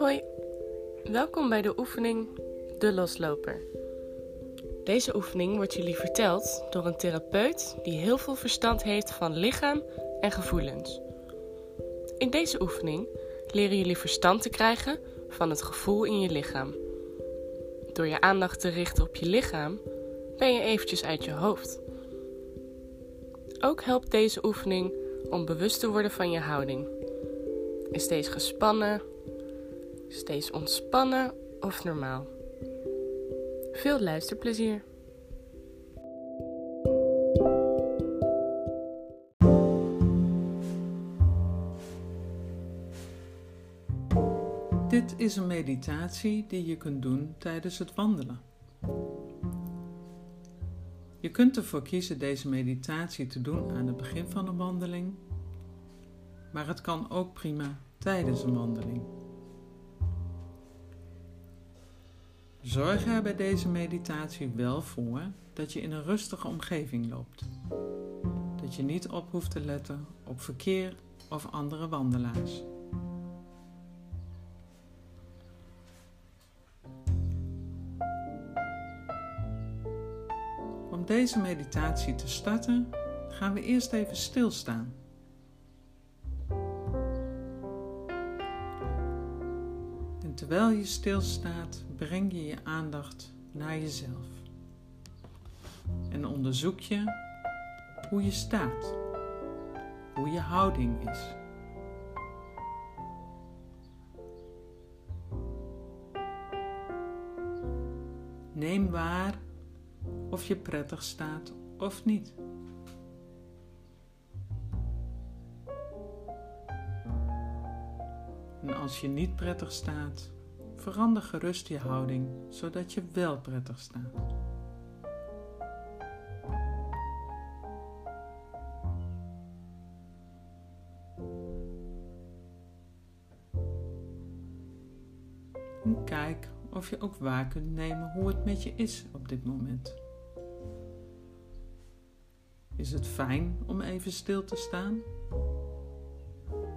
Hoi, welkom bij de oefening De Losloper. Deze oefening wordt jullie verteld door een therapeut die heel veel verstand heeft van lichaam en gevoelens. In deze oefening leren jullie verstand te krijgen van het gevoel in je lichaam. Door je aandacht te richten op je lichaam ben je eventjes uit je hoofd. Ook helpt deze oefening om bewust te worden van je houding. Is deze gespannen steeds ontspannen of normaal. Veel luisterplezier. Dit is een meditatie die je kunt doen tijdens het wandelen. Je kunt ervoor kiezen deze meditatie te doen aan het begin van een wandeling, maar het kan ook prima tijdens een wandeling. Zorg er bij deze meditatie wel voor dat je in een rustige omgeving loopt. Dat je niet op hoeft te letten op verkeer of andere wandelaars. Om deze meditatie te starten gaan we eerst even stilstaan. terwijl je stilstaat, breng je je aandacht naar jezelf. En onderzoek je hoe je staat, hoe je houding is. Neem waar of je prettig staat of niet. En als je niet prettig staat, verander gerust je houding zodat je wel prettig staat. En kijk of je ook waar kunt nemen hoe het met je is op dit moment. Is het fijn om even stil te staan?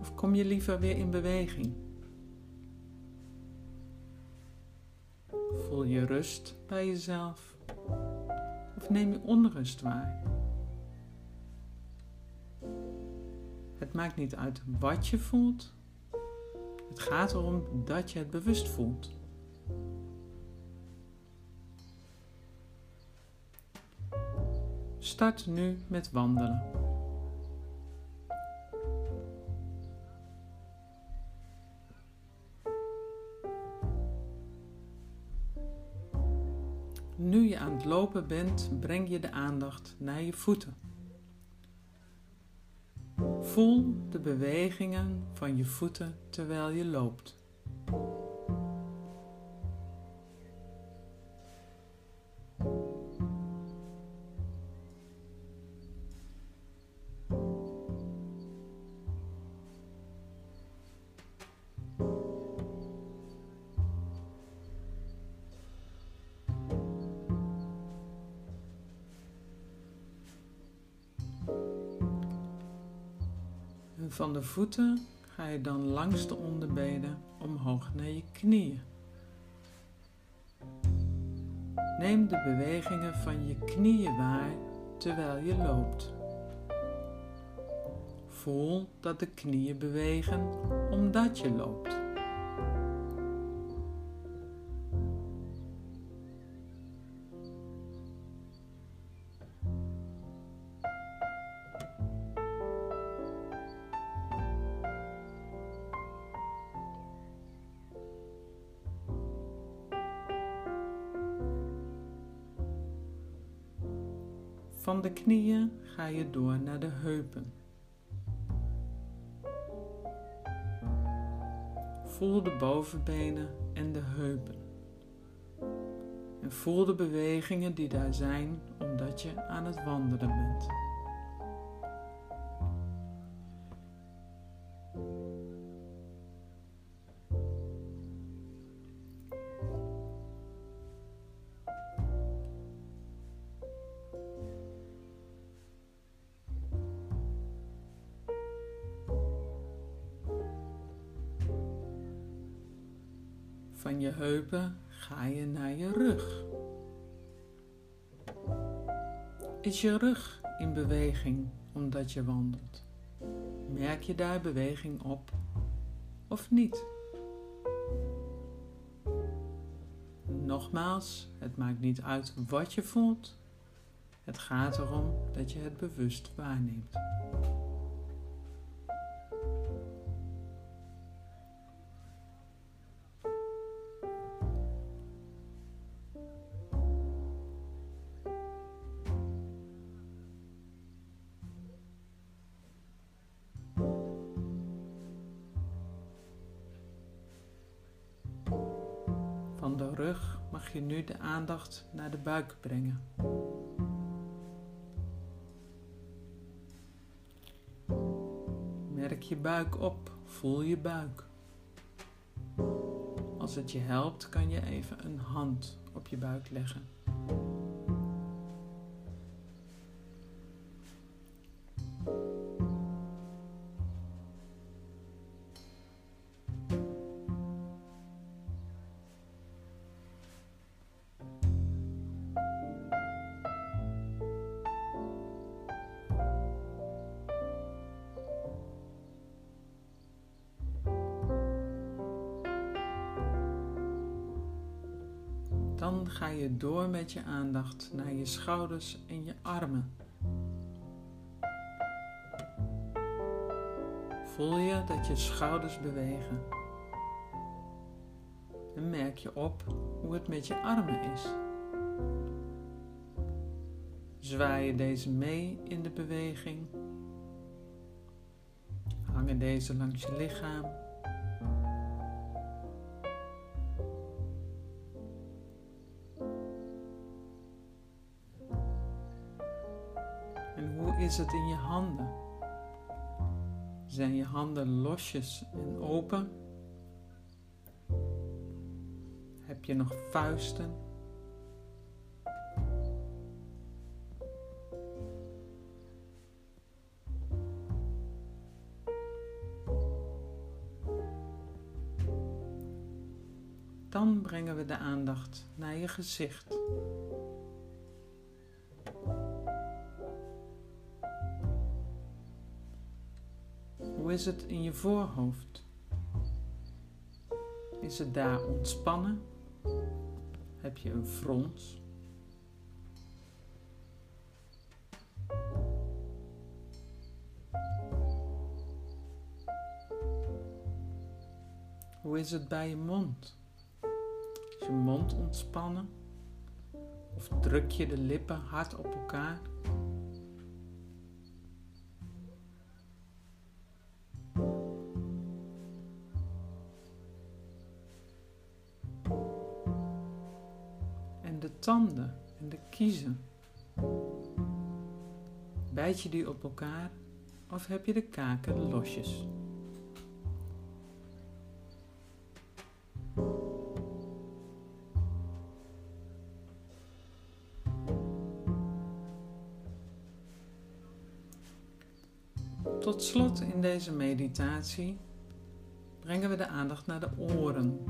Of kom je liever weer in beweging? Voel je rust bij jezelf? Of neem je onrust waar? Het maakt niet uit wat je voelt. Het gaat erom dat je het bewust voelt. Start nu met wandelen. Lopen bent, breng je de aandacht naar je voeten. Voel de bewegingen van je voeten terwijl je loopt. Van de voeten ga je dan langs de onderbenen omhoog naar je knieën. Neem de bewegingen van je knieën waar terwijl je loopt. Voel dat de knieën bewegen omdat je loopt. Van de knieën ga je door naar de heupen. Voel de bovenbenen en de heupen. En voel de bewegingen die daar zijn omdat je aan het wandelen bent. Van je heupen ga je naar je rug. Is je rug in beweging omdat je wandelt? Merk je daar beweging op of niet? Nogmaals, het maakt niet uit wat je voelt. Het gaat erom dat je het bewust waarneemt. Mag je nu de aandacht naar de buik brengen. Merk je buik op, voel je buik. Als het je helpt, kan je even een hand op je buik leggen. Dan ga je door met je aandacht naar je schouders en je armen. Voel je dat je schouders bewegen. En merk je op hoe het met je armen is. Zwaai je deze mee in de beweging? Hangen deze langs je lichaam? En hoe is het in je handen? Zijn je handen losjes en open? Heb je nog vuisten? Dan brengen we de aandacht naar je gezicht. Is het in je voorhoofd? Is het daar ontspannen? Heb je een frons? Hoe is het bij je mond? Is je mond ontspannen? Of druk je de lippen hard op elkaar? Tanden en de kiezen. Bijt je die op elkaar of heb je de kaken losjes? Tot slot in deze meditatie brengen we de aandacht naar de oren.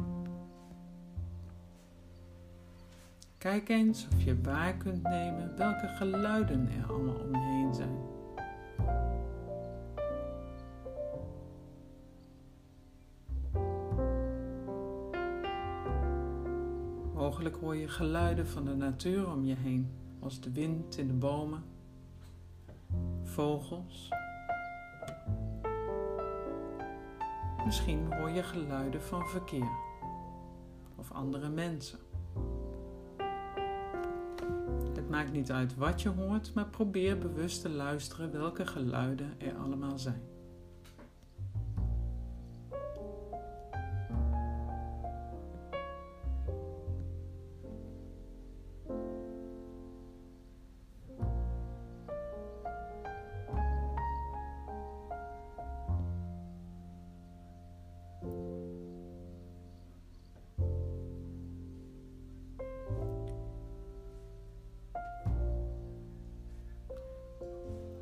Kijk eens of je waar kunt nemen welke geluiden er allemaal om je heen zijn. Mogelijk hoor je geluiden van de natuur om je heen, als de wind in de bomen, vogels. Misschien hoor je geluiden van verkeer of andere mensen. Het maakt niet uit wat je hoort, maar probeer bewust te luisteren welke geluiden er allemaal zijn.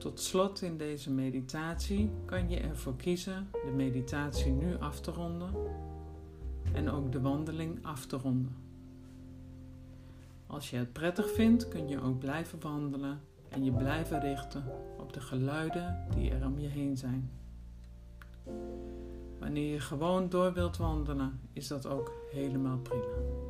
Tot slot in deze meditatie kan je ervoor kiezen de meditatie nu af te ronden en ook de wandeling af te ronden. Als je het prettig vindt, kun je ook blijven wandelen en je blijven richten op de geluiden die er om je heen zijn. Wanneer je gewoon door wilt wandelen, is dat ook helemaal prima.